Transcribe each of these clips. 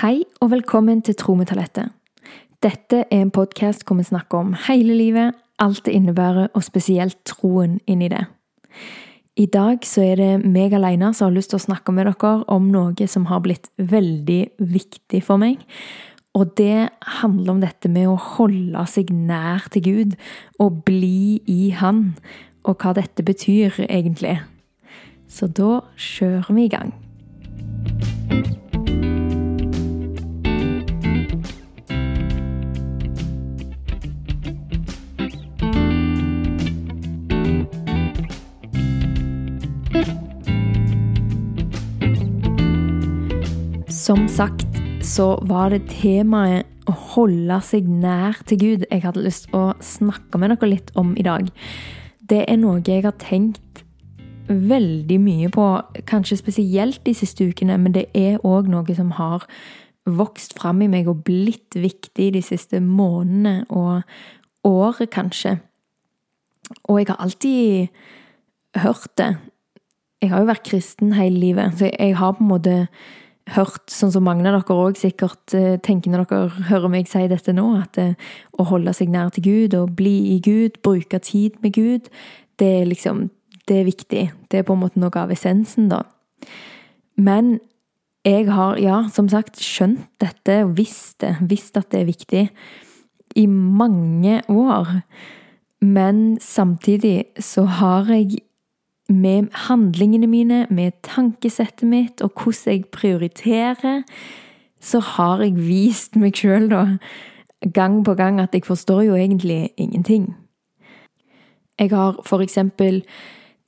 Hei og velkommen til Tro med talentet. Dette er en podkast hvor vi snakker om hele livet, alt det innebærer, og spesielt troen inni det. I dag så er det meg alene som har lyst til å snakke med dere om noe som har blitt veldig viktig for meg. Og det handler om dette med å holde seg nær til Gud og bli i Han, og hva dette betyr egentlig. Så da kjører vi i gang. Som sagt så var det temaet å holde seg nær til Gud jeg hadde lyst til å snakke med dere litt om i dag. Det er noe jeg har tenkt veldig mye på, kanskje spesielt de siste ukene, men det er òg noe som har vokst fram i meg og blitt viktig de siste månedene og året, kanskje. Og jeg har alltid hørt det. Jeg har jo vært kristen hele livet, så jeg har på en måte hørt, sånn som mange av dere òg sikkert eh, tenker når dere hører meg si dette nå, at det, eh, å holde seg nær til Gud og bli i Gud, bruke tid med Gud, det er liksom Det er viktig. Det er på en måte noe av essensen, da. Men jeg har, ja, som sagt, skjønt dette og visst det, visst at det er viktig, i mange år. Men samtidig så har jeg med handlingene mine, med tankesettet mitt og hvordan jeg prioriterer, så har jeg vist meg sjøl, gang på gang at jeg forstår jo egentlig ingenting. Jeg har for eksempel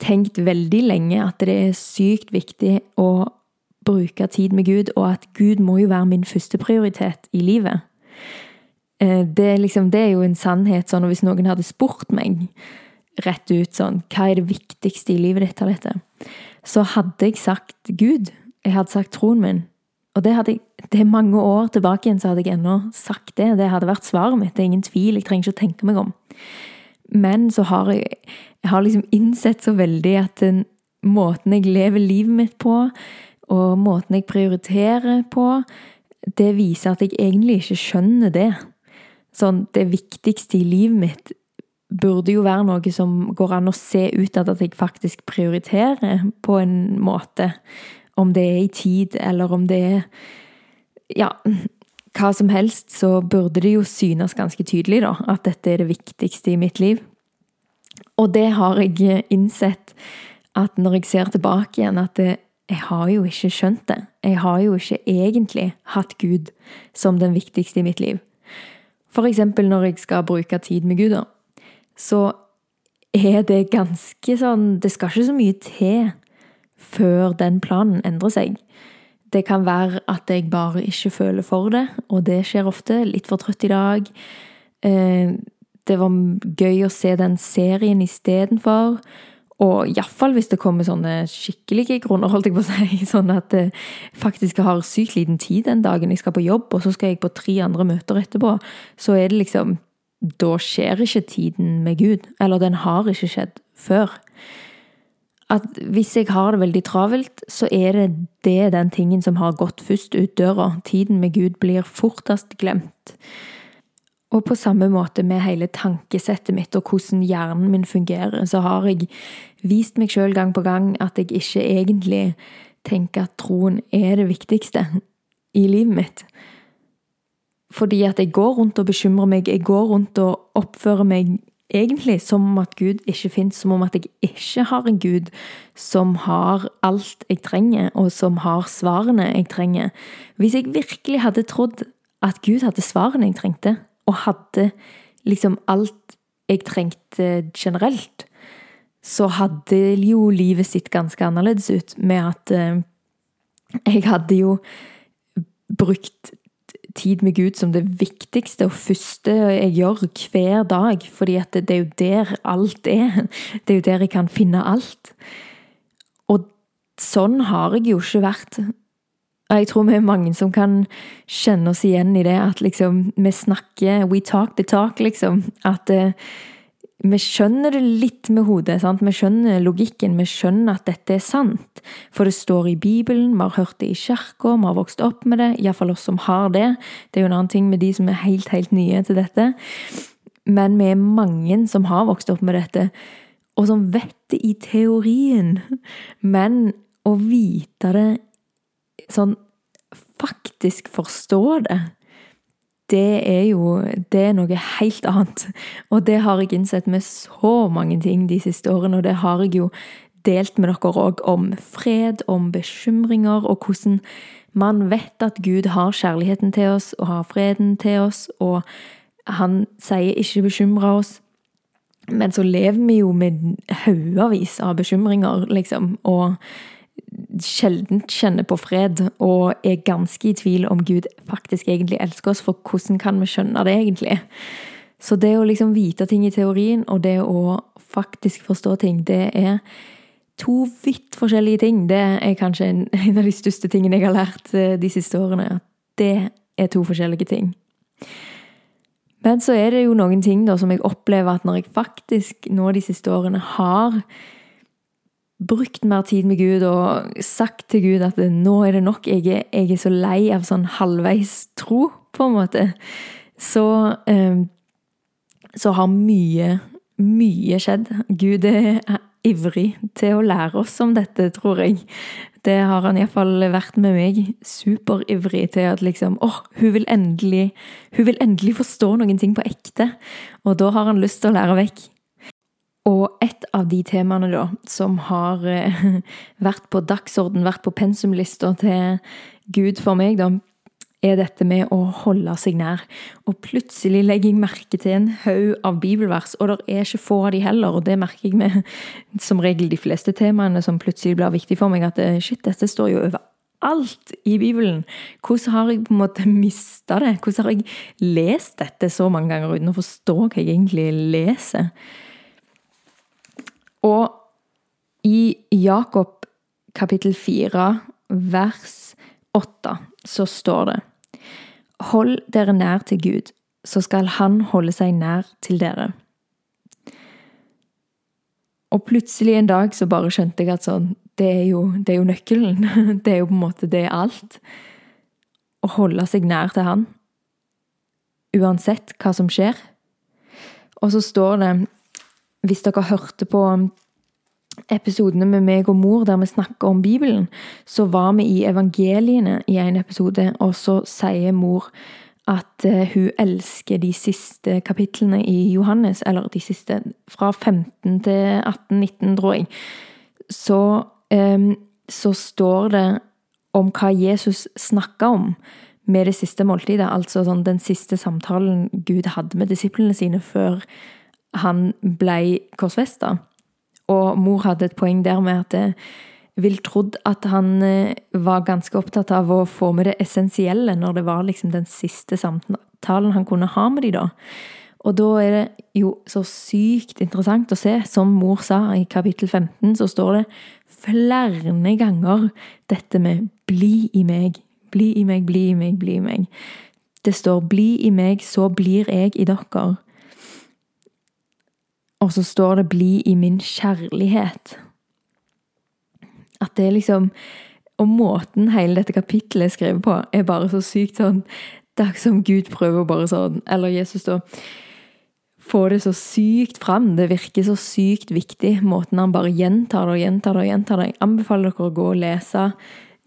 tenkt veldig lenge at det er sykt viktig å bruke tid med Gud, og at Gud må jo være min første prioritet i livet. Eh, det liksom, det er jo en sannhet sånn, og hvis noen hadde spurt meg rett ut sånn Hva er det viktigste i livet ditt av dette? Så hadde jeg sagt Gud. Jeg hadde sagt troen min. Og det, hadde jeg, det er mange år tilbake igjen så hadde jeg ennå sagt det. Det hadde vært svaret mitt. Det er ingen tvil. Jeg trenger ikke å tenke meg om. Men så har jeg, jeg har liksom innsett så veldig at den måten jeg lever livet mitt på, og måten jeg prioriterer på, det viser at jeg egentlig ikke skjønner det. Sånn, det viktigste i livet mitt burde jo være noe som går an å se ut av at jeg faktisk prioriterer på en måte. Om det er i tid, eller om det er Ja, hva som helst, så burde det jo synes ganske tydelig, da, at dette er det viktigste i mitt liv. Og det har jeg innsett at når jeg ser tilbake igjen, at det, jeg har jo ikke skjønt det. Jeg har jo ikke egentlig hatt Gud som den viktigste i mitt liv. For eksempel når jeg skal bruke tid med Gud, da så er det ganske sånn Det skal ikke så mye til før den planen endrer seg. Det kan være at jeg bare ikke føler for det, og det skjer ofte. Litt for trøtt i dag. Eh, det var gøy å se den serien istedenfor. Og iallfall hvis det kommer sånne skikkelige grunner, holdt jeg på å si. Sånn at jeg faktisk har sykt liten tid den dagen jeg skal på jobb, og så skal jeg på tre andre møter etterpå. Så er det liksom da skjer ikke tiden med Gud. Eller den har ikke skjedd før. At hvis jeg har det veldig travelt, så er det det den tingen som har gått først ut døra. Tiden med Gud blir fortest glemt. Og på samme måte med hele tankesettet mitt og hvordan hjernen min fungerer, så har jeg vist meg sjøl gang på gang at jeg ikke egentlig tenker at troen er det viktigste i livet mitt. Fordi at jeg går rundt og bekymrer meg, jeg går rundt og oppfører meg egentlig som om at Gud ikke fins, som om at jeg ikke har en Gud som har alt jeg trenger, og som har svarene jeg trenger. Hvis jeg virkelig hadde trodd at Gud hadde svarene jeg trengte, og hadde liksom alt jeg trengte generelt, så hadde jo livet sitt ganske annerledes ut, med at eh, jeg hadde jo brukt tid med Gud som det viktigste og første jeg gjør hver dag, fordi at det, er jo der alt er. Det er jo der jeg kan finne alt. Og sånn har jeg jo ikke vært. Jeg tror vi er mange som kan kjenne oss igjen i det, at liksom vi snakker We talk the talk, liksom. At uh, vi skjønner det litt med hodet. Sant? Vi skjønner logikken, vi skjønner at dette er sant. For det står i Bibelen, vi har hørt det i kirka, vi har vokst opp med det. Iallfall oss som har det. Det er jo en annen ting med de som er helt, helt nye til dette. Men vi er mange som har vokst opp med dette, og som vet det i teorien. Men å vite det sånn Faktisk forstå det det er jo det er noe helt annet. Og det har jeg innsett med så mange ting de siste årene, og det har jeg jo delt med dere òg, om fred, om bekymringer, og hvordan man vet at Gud har kjærligheten til oss og har freden til oss, og han sier 'ikke bekymre oss'. Men så lever vi jo med haugevis av bekymringer, liksom, og sjelden kjenner på fred, og er ganske i tvil om Gud faktisk egentlig elsker oss, for hvordan kan vi skjønne det egentlig? Så det å liksom vite ting i teorien, og det å faktisk forstå ting, det er to vidt forskjellige ting. Det er kanskje en, av de største tingene jeg har lært eh, de siste årene. Det er to forskjellige ting. Men så er det jo noen ting da som jeg opplever at når jeg faktisk nå de siste årene har brukt mer tid med Gud og sagt til Gud at nå er det nok, jeg er, jeg er så lei av sånn halvveis tro, på en måte, så, eh, så har mye, mye skjedd. Gud er ivrig til å lære oss om dette, tror jeg. Det har han iallfall vært med meg. Superivrig til at liksom åh, hun vil endelig Hun vil endelig forstå noen ting på ekte. Og da har han lyst til å lære vekk. Og et av de temaene da, som har eh, vært på dagsorden, vært på pensumlista til Gud for meg, da, er dette med å holde seg nær. Og plutselig legger jeg merke til en haug av bibelvers, og det er ikke få av de heller, og det merker jeg med som regel de fleste temaene som plutselig blir viktig for meg, at eh, shit, dette står jo overalt i Bibelen. Hvordan har jeg på en måte mista det? Hvordan har jeg lest dette så mange ganger uten å forstå hva jeg egentlig leser? Og i Jakob kapittel 4 vers 8 så står det Hold dere nær til Gud, så skal Han holde seg nær til dere. Og plutselig en dag så bare skjønte jeg at sånn, det er, jo, det er jo nøkkelen. Det er jo på en måte det er alt. Å holde seg nær til Han. Uansett hva som skjer. Og så står det hvis dere hørte på episodene med meg og mor der vi snakker om Bibelen, så var vi i evangeliene i en episode, og så sier mor at eh, hun elsker de siste kapitlene i Johannes, eller de siste fra 15 til 18-19, tror jeg. Så, um, så står det om hva Jesus snakka om med det siste måltidet, altså sånn den siste samtalen Gud hadde med disiplene sine før han ble korsfesta. Og mor hadde et poeng der med at jeg vil trodd at han eh, var ganske opptatt av å få med det essensielle når det var liksom den siste samtalen han kunne ha med de da. Og da er det jo så sykt interessant å se, som mor sa i kapittel 15, så står det flere ganger dette med 'bli i meg', 'bli i meg', 'bli i meg', 'bli i meg'. Det står 'bli i meg, så blir jeg i dere'. Og så står det 'bli i min kjærlighet'. At det er liksom Og måten hele dette kapittelet er skrevet på, er bare så sykt sånn Det er som Gud prøver bare sånn, eller Jesus, da. Få det så sykt fram. Det virker så sykt viktig, måten han bare gjentar det og gjentar det og gjentar det. Jeg anbefaler dere å gå og lese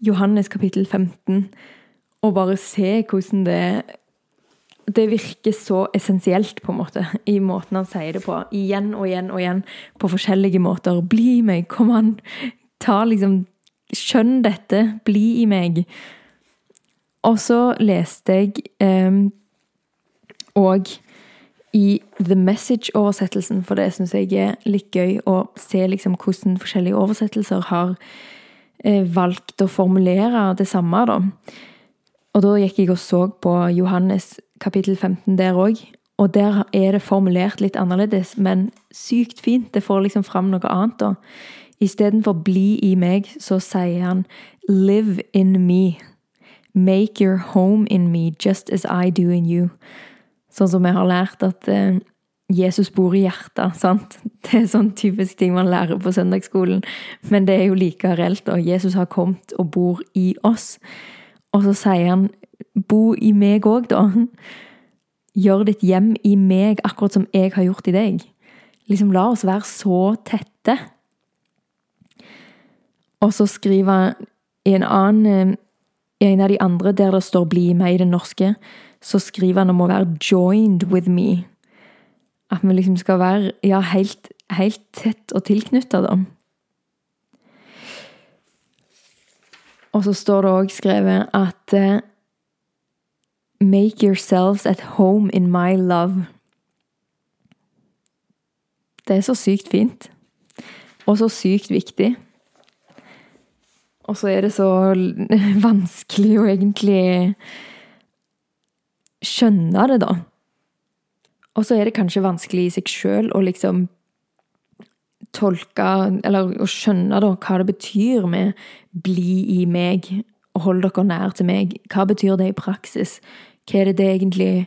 Johannes kapittel 15, og bare se hvordan det det virker så essensielt, på en måte, i måten han sier det på. Igjen og igjen og igjen, på forskjellige måter. Bli meg, kom an! Ta liksom Skjønn dette, bli i meg. Og så leste jeg òg eh, i The Message-oversettelsen, for det syns jeg er litt gøy å se liksom hvordan forskjellige oversettelser har eh, valgt å formulere det samme, da. Og da gikk jeg og så på Johannes kapittel 15 der òg. Og der er det formulert litt annerledes, men sykt fint. Det får liksom fram noe annet, da. Istedenfor 'bli i meg', så sier han 'live in me'. Make your home in me just as I do in you. Sånn som vi har lært at eh, Jesus bor i hjertet, sant? Det er sånn typisk ting man lærer på søndagsskolen. Men det er jo like reelt, og Jesus har kommet og bor i oss. Og så sier han, bo i meg òg, da. Gjør ditt hjem i meg, akkurat som jeg har gjort i deg. Liksom, la oss være så tette. Og så skriver han i en annen i en av de andre der det står 'bli med' i det norske, så skriver han om å være 'joined with me'. At vi liksom skal være ja, helt, helt tett og tilknytta, da. Og så står det òg skrevet at uh, Make yourselves at home in my love. Det er så sykt fint. Og så sykt viktig. Og så er det så vanskelig å egentlig skjønne det, da. Og så er det kanskje vanskelig i seg sjøl å liksom tolke, eller å skjønne da, hva det betyr med 'bli i meg' og 'hold dere nær til meg'. Hva betyr det i praksis? Hva er det det egentlig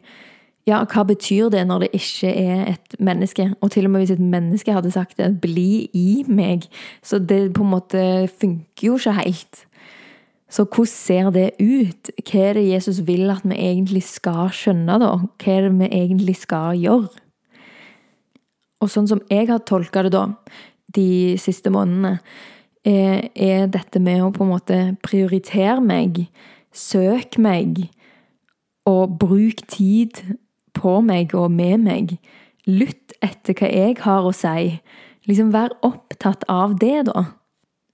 Ja, hva betyr det når det ikke er et menneske? Og til og med hvis et menneske hadde sagt det, 'bli i meg', så det på en måte funker jo ikke helt. Så hvordan ser det ut? Hva er det Jesus vil at vi egentlig skal skjønne, da? Hva er det vi egentlig skal gjøre? Og sånn som jeg har tolka det da, de siste månedene, er, er dette med å på en måte prioritere meg, søk meg, og bruk tid på meg og med meg. Lytt etter hva jeg har å si. Liksom vær opptatt av det, da.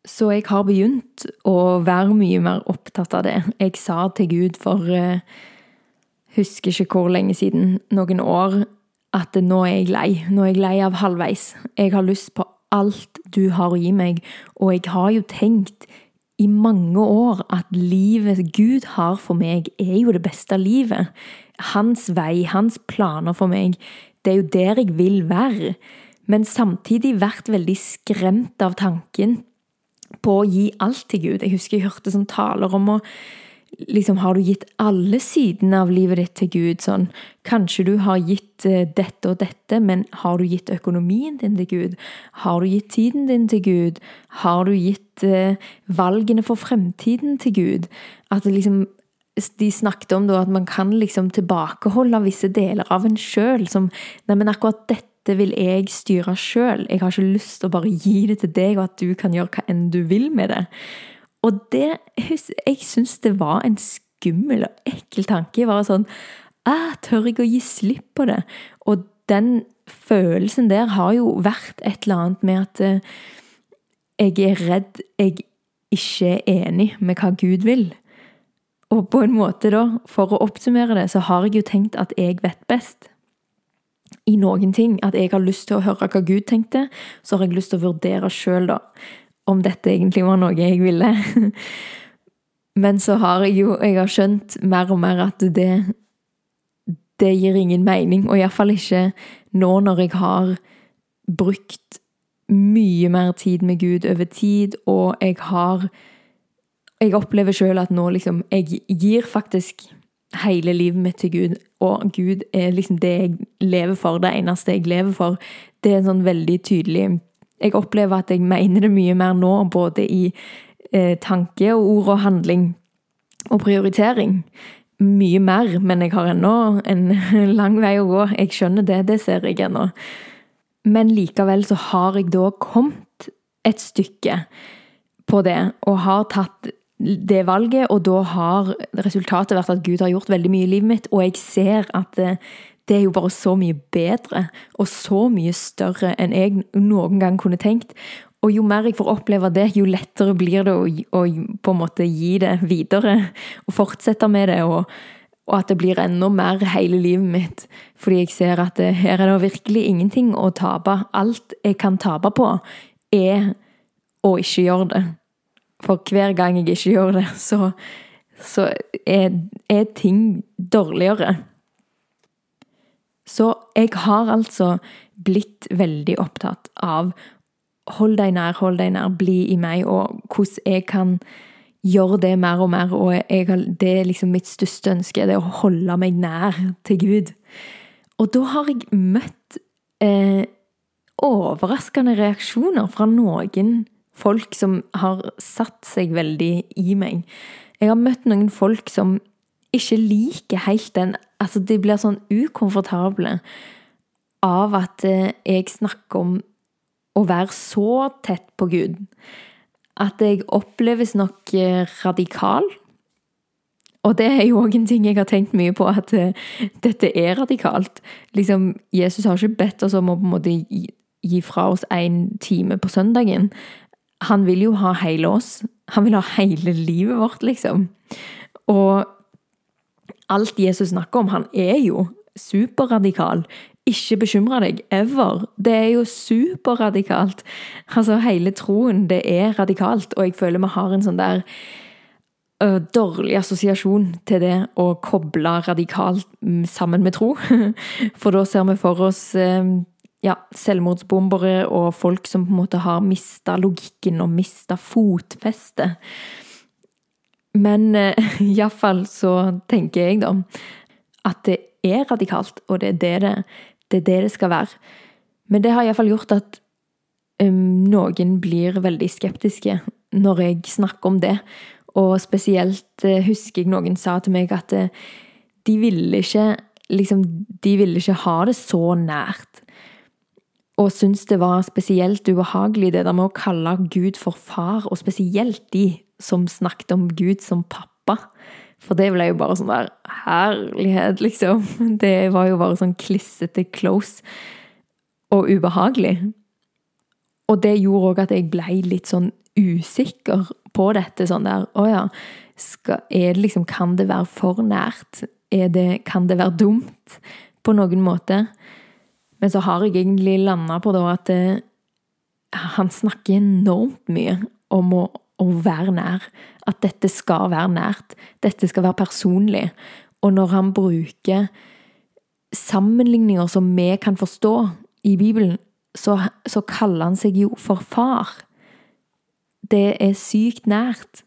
Så jeg har begynt å være mye mer opptatt av det. Jeg sa til Gud for uh, husker ikke hvor lenge siden, noen år, at nå er jeg lei. Nå er jeg lei av halvveis. Jeg har lyst på alt du har å gi meg, og jeg har jo tenkt i mange år at livet Gud har for meg, er jo det beste livet. Hans vei, hans planer for meg, det er jo der jeg vil være. Men samtidig vært veldig skremt av tanken på å gi alt til Gud. Jeg husker jeg hørte sånn taler om å liksom, Har du gitt alle sidene av livet ditt til Gud? Sånn, kanskje du har gitt uh, dette og dette, men har du gitt økonomien din til Gud? Har du gitt tiden din til Gud? Har du gitt eh, valgene for fremtiden til Gud? At liksom de snakket om at man kan liksom tilbakeholde visse deler av en sjøl. Som Nei, men akkurat dette vil jeg styre sjøl. Jeg har ikke lyst til å bare gi det til deg, og at du kan gjøre hva enn du vil med det. Og det Jeg syns det var en skummel og ekkel tanke. Var sånn Tør jeg å gi slipp på det? Og den følelsen der har jo vært et eller annet med at eh, jeg er redd jeg ikke er enig med hva Gud vil. Og på en måte, da, for å oppsummere det, så har jeg jo tenkt at jeg vet best i noen ting. At jeg har lyst til å høre hva Gud tenkte, så har jeg lyst til å vurdere sjøl, da, om dette egentlig var noe jeg ville. Men så har jeg jo jeg har skjønt mer og mer at det, det gir ingen mening. Og iallfall ikke nå når jeg har brukt mye mer tid med Gud over tid, og jeg har Jeg opplever sjøl at nå liksom Jeg gir faktisk hele livet mitt til Gud, og Gud er liksom det jeg lever for, det eneste jeg lever for. Det er sånn veldig tydelig Jeg opplever at jeg mener det mye mer nå, både i eh, tanke og ord og handling og prioritering. Mye mer, men jeg har ennå en lang vei å gå. Jeg skjønner det, det ser jeg ennå. Men likevel så har jeg da kommet et stykke på det, og har tatt det valget, og da har resultatet vært at Gud har gjort veldig mye i livet mitt, og jeg ser at det, er jo bare så mye bedre og så mye større enn jeg noen gang kunne tenkt. Og jo mer jeg får oppleve det, jo lettere blir det å, å på en måte gi det videre og fortsette med det. og og at det blir enda mer hele livet mitt. Fordi jeg ser at det, her er det virkelig ingenting å tape. Alt jeg kan tape på, er å ikke gjøre det. For hver gang jeg ikke gjør det, så, så er, er ting dårligere. Så jeg har altså blitt veldig opptatt av hold deg nær, hold deg nær, bli i meg, og hvordan jeg kan gjøre det mer og mer. Og jeg, det er liksom mitt største ønske, det er å holde meg nær til Gud. Og da har jeg møtt eh, overraskende reaksjoner fra noen folk som har satt seg veldig i meg. Jeg har møtt noen folk som ikke liker helt den Altså, de blir sånn ukomfortable av at eh, jeg snakker om å være så tett på Gud. At jeg oppleves nok eh, radikal. Og det er jo òg en ting jeg har tenkt mye på, at uh, dette er radikalt. Liksom, Jesus har ikke bedt oss om å på en måte gi fra oss én time på søndagen. Han vil jo ha hele oss. Han vil ha hele livet vårt, liksom. Og alt Jesus snakker om, han er jo superradikal. Ikke bekymre deg, ever. Det er jo superradikalt. Altså, hele troen, det er radikalt, og jeg føler vi har en sånn der dårlig assosiasjon til det å koble radikalt sammen med tro. For da ser vi for oss uh, ja, selvmordsbombere og folk som på en måte har mista logikken og mista fotfestet. Men uh, iallfall så tenker jeg, da, at det er radikalt, og det er det det, det, er det, det skal være. Men det har iallfall gjort at um, noen blir veldig skeptiske når jeg snakker om det. Og spesielt uh, husker jeg noen sa til meg at uh, de ville ikke liksom, De ville ikke ha det så nært og syntes det var spesielt ubehagelig det der med å kalle Gud for far, og spesielt de som snakket om Gud som pappa. For det ble jo bare sånn der herlighet, liksom. Det var jo bare sånn klissete close og ubehagelig. Og det gjorde òg at jeg ble litt sånn usikker på dette. Sånn der Å ja, skal, er det liksom Kan det være for nært? Det, kan det være dumt? På noen måte. Men så har jeg egentlig landa på da at det, han snakker enormt mye om å, å, være nær. At dette skal være nært. Dette skal være personlig. Og når han bruker sammenligninger som vi kan forstå i Bibelen, så, så kaller han seg jo for far. Det er sykt nært.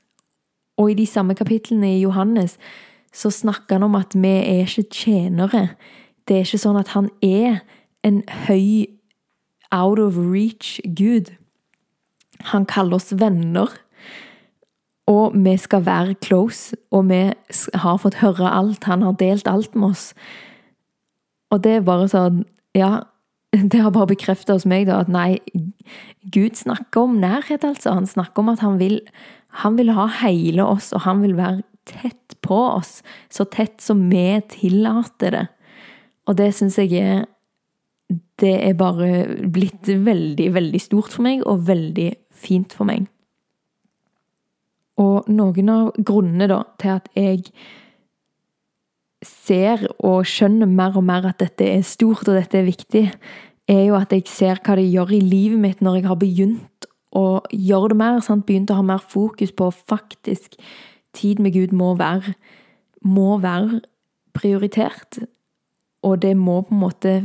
Og i de samme kapitlene i Johannes så snakker han om at vi er ikke tjenere. Det er ikke sånn at han er en høy, out of reach Gud. Han kaller oss venner. Og vi skal være close, og vi har fått høre alt. Han har delt alt med oss. Og det er bare sånn Ja, det har bare bekreftet hos meg da, at nei, Gud snakker om nærhet, altså. Han snakker om at han vil, han vil ha hele oss, og han vil være tett på oss. Så tett som vi tillater det. Og det syns jeg er det er bare blitt veldig, veldig stort for meg, og veldig fint for meg. Og noen av grunnene da, til at jeg ser og skjønner mer og mer at dette er stort og dette er viktig, er jo at jeg ser hva det gjør i livet mitt når jeg har begynt å gjøre det mer. Sant? Begynt å ha mer fokus på faktisk tid med Gud må være, må være prioritert. Og det må på en måte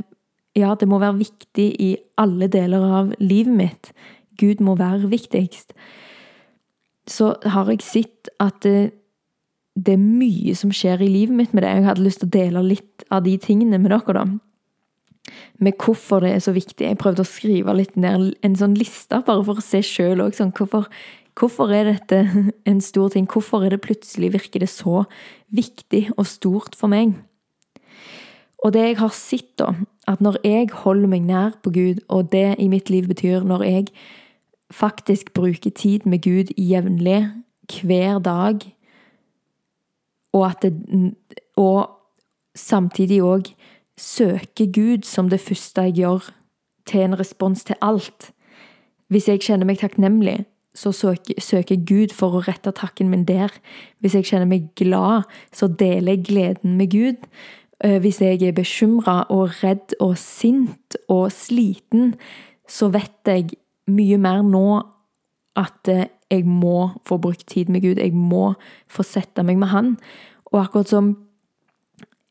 ja, det må være viktig i alle deler av livet mitt. Gud må være viktigst. Så har jeg sett at det, det, er mye som skjer i livet mitt med det. Jeg hadde lyst til å dele litt av de tingene med dere, da. Med hvorfor det er så viktig. Jeg prøvde å skrive litt ned en sånn liste, bare for å se sjøl òg. Sånn, hvorfor, hvorfor er dette en stor ting? Hvorfor er det plutselig virker det så viktig og stort for meg? Og det jeg har sett, da, at når jeg holder meg nær på Gud, og det i mitt liv betyr når jeg faktisk bruker tid med Gud jevnlig, hver dag, og at det Og samtidig òg søker Gud som det første jeg gjør, til en respons til alt. Hvis jeg kjenner meg takknemlig, så søker, søker Gud for å rette takken min der. Hvis jeg kjenner meg glad, så deler jeg gleden med Gud. Eh, hvis jeg er bekymra og redd og sint og sliten, så vet jeg mye mer nå at eh, jeg må få brukt tid med Gud. Jeg må få sette meg med Han. Og akkurat som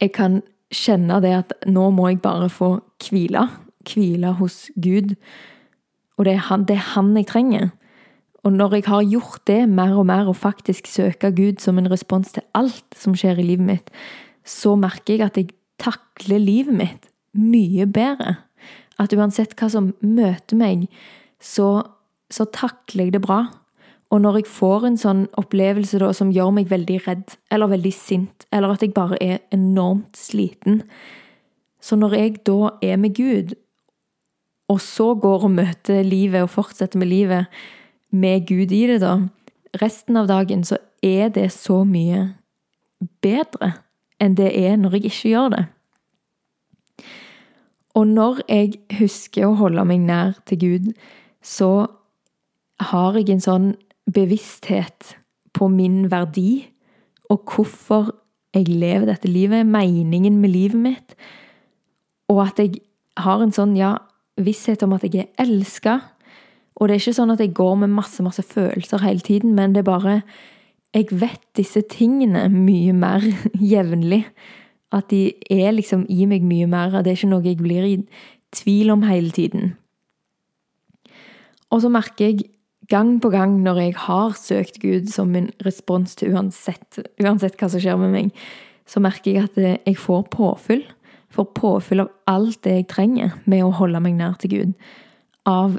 jeg kan kjenne det at nå må jeg bare få hvile. Hvile hos Gud. Og det er han, det er han jeg trenger. Og når jeg har gjort det mer og mer, og faktisk søker Gud som en respons til alt som skjer i livet mitt, så merker jeg at jeg takler livet mitt mye bedre. At uansett hva som møter meg, så, så takler jeg det bra. Og når jeg får en sånn opplevelse da, som gjør meg veldig redd, eller veldig sint, eller at jeg bare er enormt sliten Så når jeg da er med Gud, og så går og møter livet og fortsetter med livet med Gud i det, da, resten av dagen, så er det så mye bedre enn det er når jeg ikke gjør det. Og når jeg husker å holde meg nær til Gud, så har jeg en sånn bevissthet på min verdi og hvorfor jeg lever dette livet, meningen med livet mitt, og at jeg har en sånn ja, visshet om at jeg er elska. Og det er ikke sånn at jeg går med masse, masse følelser hele tiden, men det er bare Jeg vet disse tingene mye mer jevnlig. At de er liksom i meg mye mer. Det er ikke noe jeg blir i tvil om hele tiden. Og så merker jeg gang på gang når jeg har søkt Gud som min respons til uansett, uansett hva som skjer med meg, så merker jeg at jeg får påfyll. Får påfyll av alt det jeg trenger med å holde meg nær til Gud. Av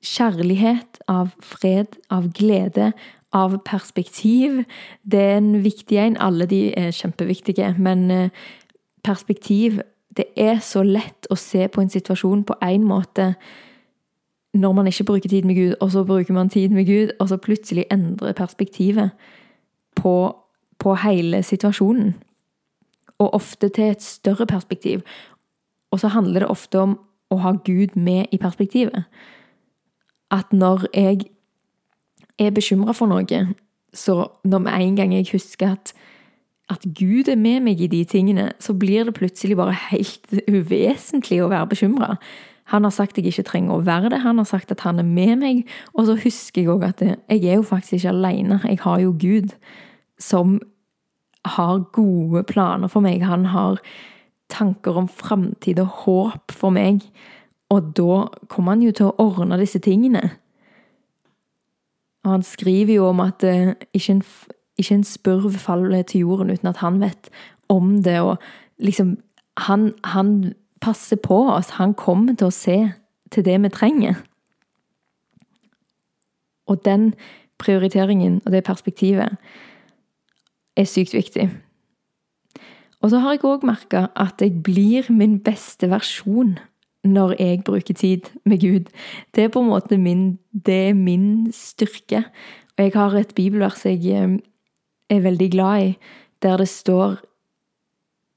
kjærlighet, av fred, av glede, av perspektiv. Det er en viktig en. Alle de er kjempeviktige, men eh, perspektiv Det er så lett å se på en situasjon på én måte når man ikke bruker tid med Gud, og så bruker man tid med Gud, og så plutselig endrer perspektivet på, på hele situasjonen. Og ofte til et større perspektiv. Og så handler det ofte om å ha Gud med i perspektivet. At når jeg er bekymra for noe, så når med en gang jeg husker at, at Gud er med meg i de tingene, så blir det plutselig bare helt uvesentlig å være bekymra. Han har sagt at jeg ikke trenger å være det. Han har sagt at han er med meg. Og så husker jeg òg at jeg er jo faktisk ikke alene. Jeg har jo Gud som har gode planer for meg. Han har tanker om framtid og håp for meg. Og da kommer han jo til å ordne disse tingene. Og han skriver jo om at uh, ikke, en, ikke en spurv faller til jorden uten at han vet om det, og liksom Han, han passer på oss. Han kommer til å se til det vi trenger. Og den prioriteringen og det perspektivet er sykt viktig. Og så har jeg òg merka at jeg blir min beste versjon når jeg bruker tid med Gud. Det er på en måte min, det er min styrke. Og jeg har et bibelvers jeg eh, er veldig glad i, der det står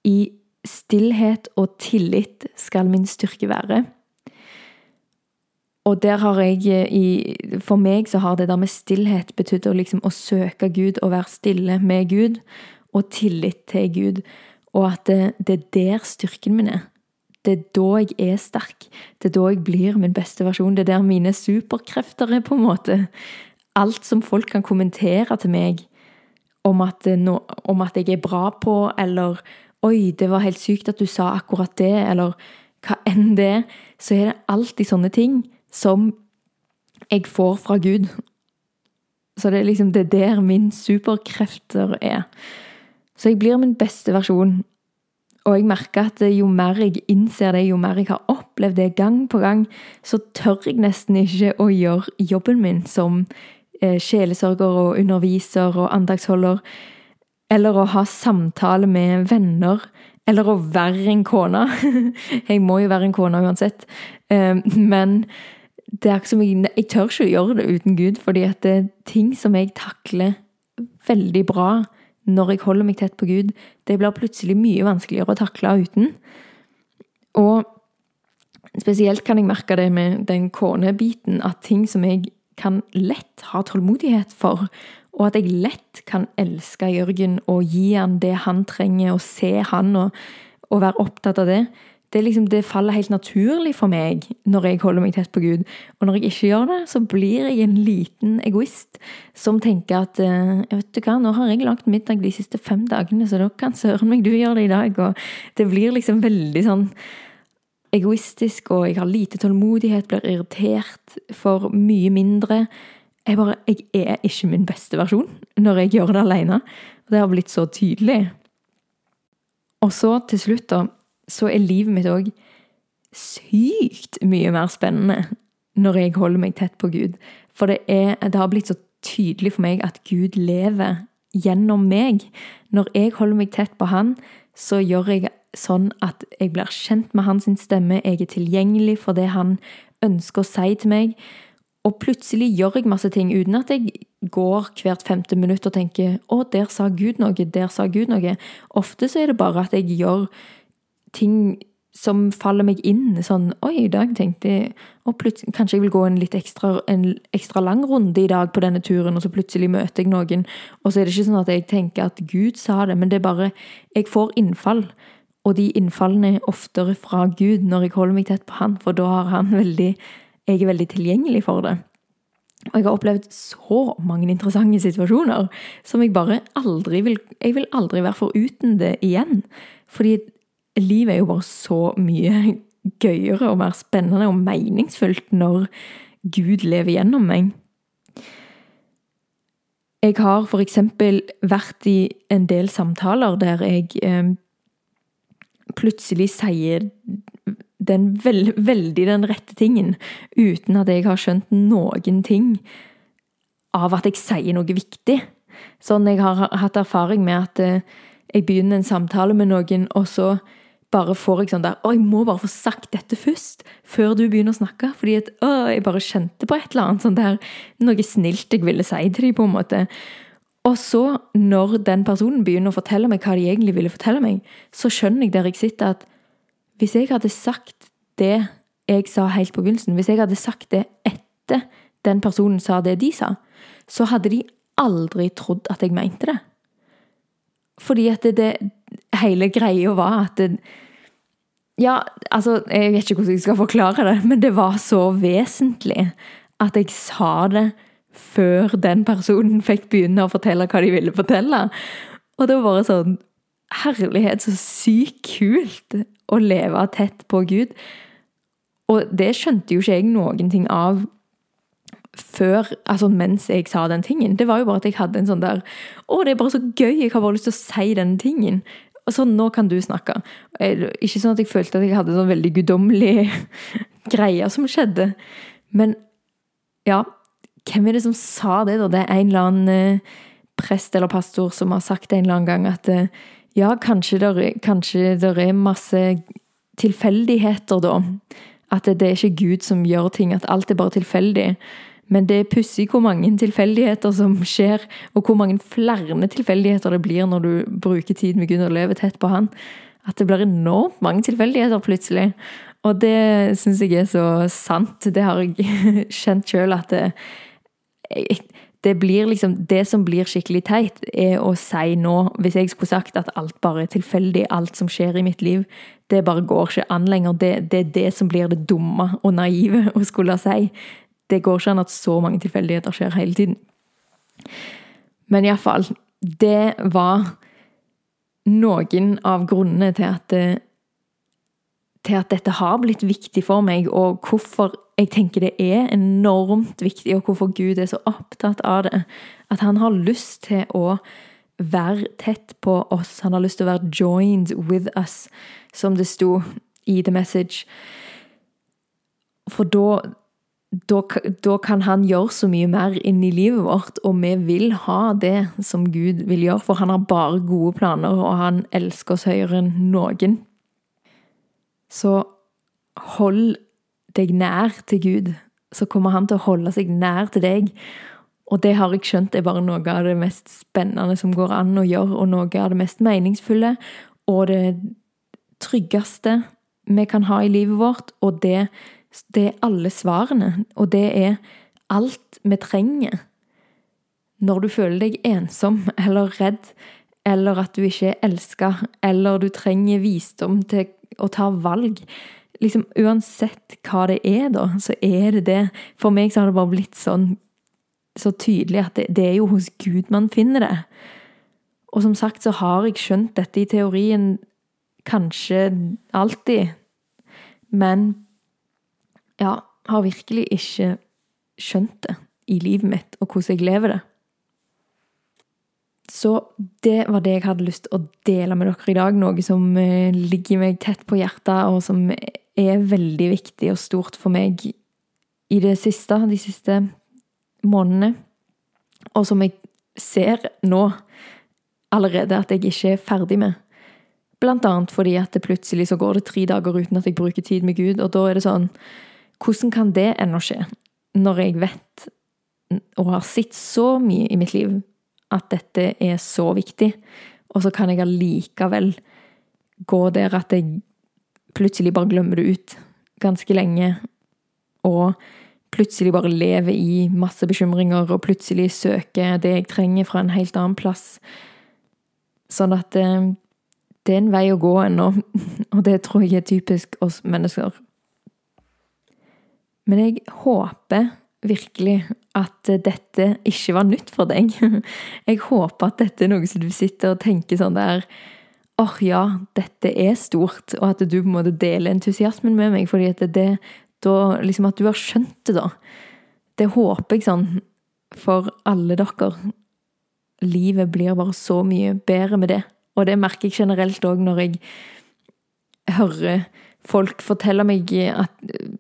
i Stillhet og tillit skal min styrke være. Og der har jeg i, For meg så har det der med stillhet betydd å, liksom, å søke Gud og være stille med Gud, og tillit til Gud. Og at det, det er der styrken min er. Det er da jeg er sterk. Det er da jeg blir min beste versjon. Det er der mine superkrefter er, på en måte. Alt som folk kan kommentere til meg om at, no, om at jeg er bra på, eller 'oi, det var helt sykt at du sa akkurat det', eller hva enn det så er det alltid sånne ting som jeg får fra Gud. Så det er liksom det er der min superkrefter er. Så jeg blir min beste versjon. Og jeg merker at jo mer jeg innser det, jo mer jeg har opplevd det gang på gang, så tør jeg nesten ikke å gjøre jobben min som eh, sjelesørger og underviser og andagsholder eller å ha samtale med venner, eller å være en kone. Jeg må jo være en kone uansett. Eh, men det er ikke som jeg, jeg tør ikke å gjøre det uten Gud, fordi at det er ting som jeg takler veldig bra når jeg holder meg tett på Gud, det blir plutselig mye vanskeligere å takle uten. Og spesielt kan jeg merke det med den konebiten, at ting som jeg kan lett ha tålmodighet for, og at jeg lett kan elske Jørgen og gi han det han trenger, og se han og, og være opptatt av det. Det, liksom, det, faller helt naturlig for meg når jeg holder meg tett på Gud. Og når jeg ikke gjør det, så blir jeg en liten egoist som tenker at eh, vet du hva, nå har jeg lagd middag de siste fem dagene, så da kan søren meg du gjøre det i dag. Og det blir liksom veldig sånn egoistisk, og jeg har lite tålmodighet, blir irritert for mye mindre jeg bare Jeg er ikke min beste versjon når jeg gjør det alene. Det har blitt så tydelig. Og så, til slutt, da, så er livet mitt òg sykt mye mer spennende når jeg holder meg tett på Gud. For det, er, det har blitt så tydelig for meg at Gud lever gjennom meg. Når jeg holder meg tett på Han, så gjør jeg sånn at jeg blir kjent med hans stemme, jeg er tilgjengelig for det han ønsker å si til meg. Og plutselig gjør jeg masse ting uten at jeg går hvert femte minutt og tenker 'Å, der sa Gud noe. Der sa Gud noe'. Ofte så er det bare at jeg gjør ting som faller meg inn. Sånn 'Oi, i dag tenkte jeg og Kanskje jeg vil gå en litt ekstra, en ekstra lang runde i dag på denne turen', og så plutselig møter jeg noen. Og så er det ikke sånn at jeg tenker at Gud sa det, men det er bare Jeg får innfall. Og de innfallene er oftere fra Gud når jeg holder meg tett på Han, for da har han veldig Jeg er veldig tilgjengelig for det. Og jeg har opplevd så mange interessante situasjoner som jeg bare aldri vil Jeg vil aldri være foruten det igjen. Fordi livet er jo bare så mye gøyere og mer spennende og meningsfullt når Gud lever gjennom meg. Jeg har eksempel vært i en del samtaler der jeg eh, plutselig sier den veld, veldig den rette tingen, uten at jeg har skjønt noen ting av at jeg sier noe viktig. Sånn jeg har hatt erfaring med at eh, jeg begynner en samtale med noen, og så bare får jeg sånn der Å, jeg må bare få sagt dette først, før du begynner å snakke. Fordi at å, jeg bare kjente på et eller annet sånn der Noe snilt jeg ville si til dem, på en måte. Og så, når den personen begynner å fortelle meg hva de egentlig ville fortelle meg, så skjønner jeg der jeg sitter, at hvis jeg hadde sagt det jeg sa helt på begynnelsen, hvis jeg hadde sagt det etter den personen sa det de sa, så hadde de aldri trodd at jeg mente det. Fordi at det, det hele greia var at det, Ja, altså, jeg vet ikke hvordan jeg skal forklare det, men det var så vesentlig at jeg sa det før den personen fikk begynne å fortelle hva de ville fortelle. Og det var bare sånn Herlighet, så sykt kult å leve tett på Gud. Og det skjønte jo ikke jeg noen ting av før, altså mens jeg sa den tingen. Det var jo bare at jeg hadde en sånn der Å, det er bare så gøy! Jeg har bare lyst til å si den tingen. Og sånn, nå kan du snakke. Ikke sånn at jeg følte at jeg hadde sånn veldig guddommelig greier som skjedde. Men ja, hvem er det som sa det, da? Det er en eller annen eh, prest eller pastor som har sagt en eller annen gang at eh, ja, kanskje det er masse tilfeldigheter, da. At det, det er ikke Gud som gjør ting, at alt er bare tilfeldig. Men det er pussig hvor mange tilfeldigheter som skjer, og hvor mange flere tilfeldigheter det blir når du bruker tid med Gud og lever tett på Han. At det blir enormt mange tilfeldigheter plutselig. Og det syns jeg er så sant. Det har jeg kjent sjøl at det, det blir liksom Det som blir skikkelig teit, er å si nå Hvis jeg skulle sagt at alt bare er tilfeldig, alt som skjer i mitt liv, det bare går ikke an lenger. Det, det er det som blir det dumme og naive å skulle si. Det går ikke an at så mange tilfeldigheter skjer hele tiden. Men iallfall Det var noen av grunnene til at til at dette har blitt viktig for meg, og hvorfor jeg tenker det er enormt viktig, og hvorfor Gud er så opptatt av det. At han har lyst til å være tett på oss. Han har lyst til å være 'joined with us', som det sto i The Message. For da, da, da kan han gjøre så mye mer inni livet vårt, og vi vil ha det som Gud vil gjøre, for han har bare gode planer, og han elsker oss høyere enn noen. Så hold deg nær til Gud, så kommer han til å holde seg nær til deg. Og det har jeg skjønt er bare noe av det mest spennende som går an å gjøre, og noe av det mest meningsfulle og det tryggeste vi kan ha i livet vårt. Og det, det er alle svarene, og det er alt vi trenger. Når du føler deg ensom eller redd, eller at du ikke er elska, eller du trenger visdom til å ta valg, liksom Uansett hva det er, da, så er det det. For meg så har det bare blitt sånn så tydelig at det, det er jo hos Gud man finner det. Og som sagt så har jeg skjønt dette i teorien kanskje alltid, men ja, har virkelig ikke skjønt det i livet mitt, og hvordan jeg lever det. Så det var det jeg hadde lyst til å dele med dere i dag. Noe som eh, ligger meg tett på hjertet, og som er veldig viktig og stort for meg i det siste, de siste månedene, og som jeg ser nå allerede at jeg ikke er ferdig med. Blant annet fordi at det plutselig så går det tre dager uten at jeg bruker tid med Gud, og da er det sånn Hvordan kan det ennå skje, når jeg vet og har sett så mye i mitt liv at dette er så viktig, og så kan jeg allikevel gå der at jeg plutselig bare glemmer det ut ganske lenge, og plutselig bare lever i masse bekymringer, og plutselig søker det jeg trenger fra en helt annen plass. Sånn at eh, det er en vei å gå ennå, og det tror jeg er typisk oss mennesker. Men jeg håper virkelig at dette ikke var nytt for deg. Jeg håper at dette er noe som du sitter og tenker sånn der åh oh, ja, dette er stort, og at du på en måte deler entusiasmen med meg, fordi at det, da, liksom at du har skjønt det, da. Det håper jeg sånn for alle dere. Livet blir bare så mye bedre med det. Og det merker jeg generelt òg når jeg hører folk fortelle meg at,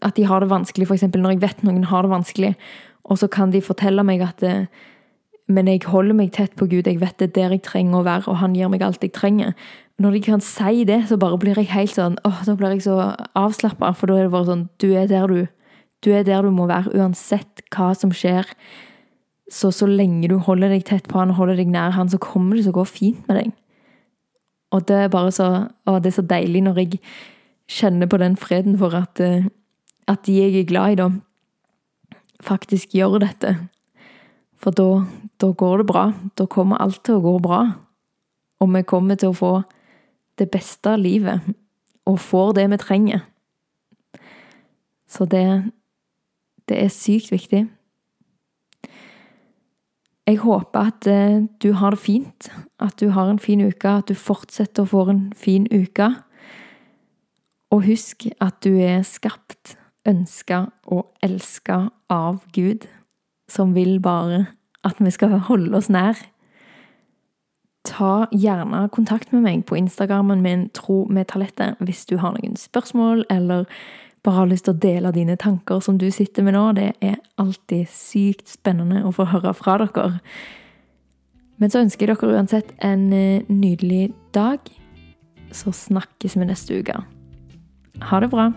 at, de har det vanskelig, f.eks. når jeg vet noen har det vanskelig, og så kan de fortelle meg at det, Men jeg holder meg tett på Gud, jeg vet det er der jeg trenger å være, og han gir meg alt jeg trenger. Når de kan si det, så bare blir jeg helt sånn åh, Da blir jeg så avslappa, for da er det bare sånn Du er der du Du er der du må være, uansett hva som skjer. Så så lenge du holder deg tett på han og holder deg nær han, så kommer det til å gå fint med deg. Og det er bare så Å, det er så deilig når jeg kjenner på den freden for at, eh, at de jeg er glad i, da, faktisk gjør dette. For da, da går det bra. Da kommer alt til å gå bra. Og vi kommer til å få det beste av livet, og får det vi trenger. Så det, det er sykt viktig. Jeg håper at eh, du har det fint, at du har en fin uke, at du fortsetter å få en fin uke. Og husk at du er skapt, ønska og elska av Gud, som vil bare at vi skal holde oss nær. Ta gjerne kontakt med meg på Instagrammen min Tro med talentet hvis du har noen spørsmål, eller bare har lyst til å dele dine tanker som du sitter med nå. Det er alltid sykt spennende å få høre fra dere. Men så ønsker jeg dere uansett en eh, nydelig dag. Så snakkes vi neste uke. Ha det bra.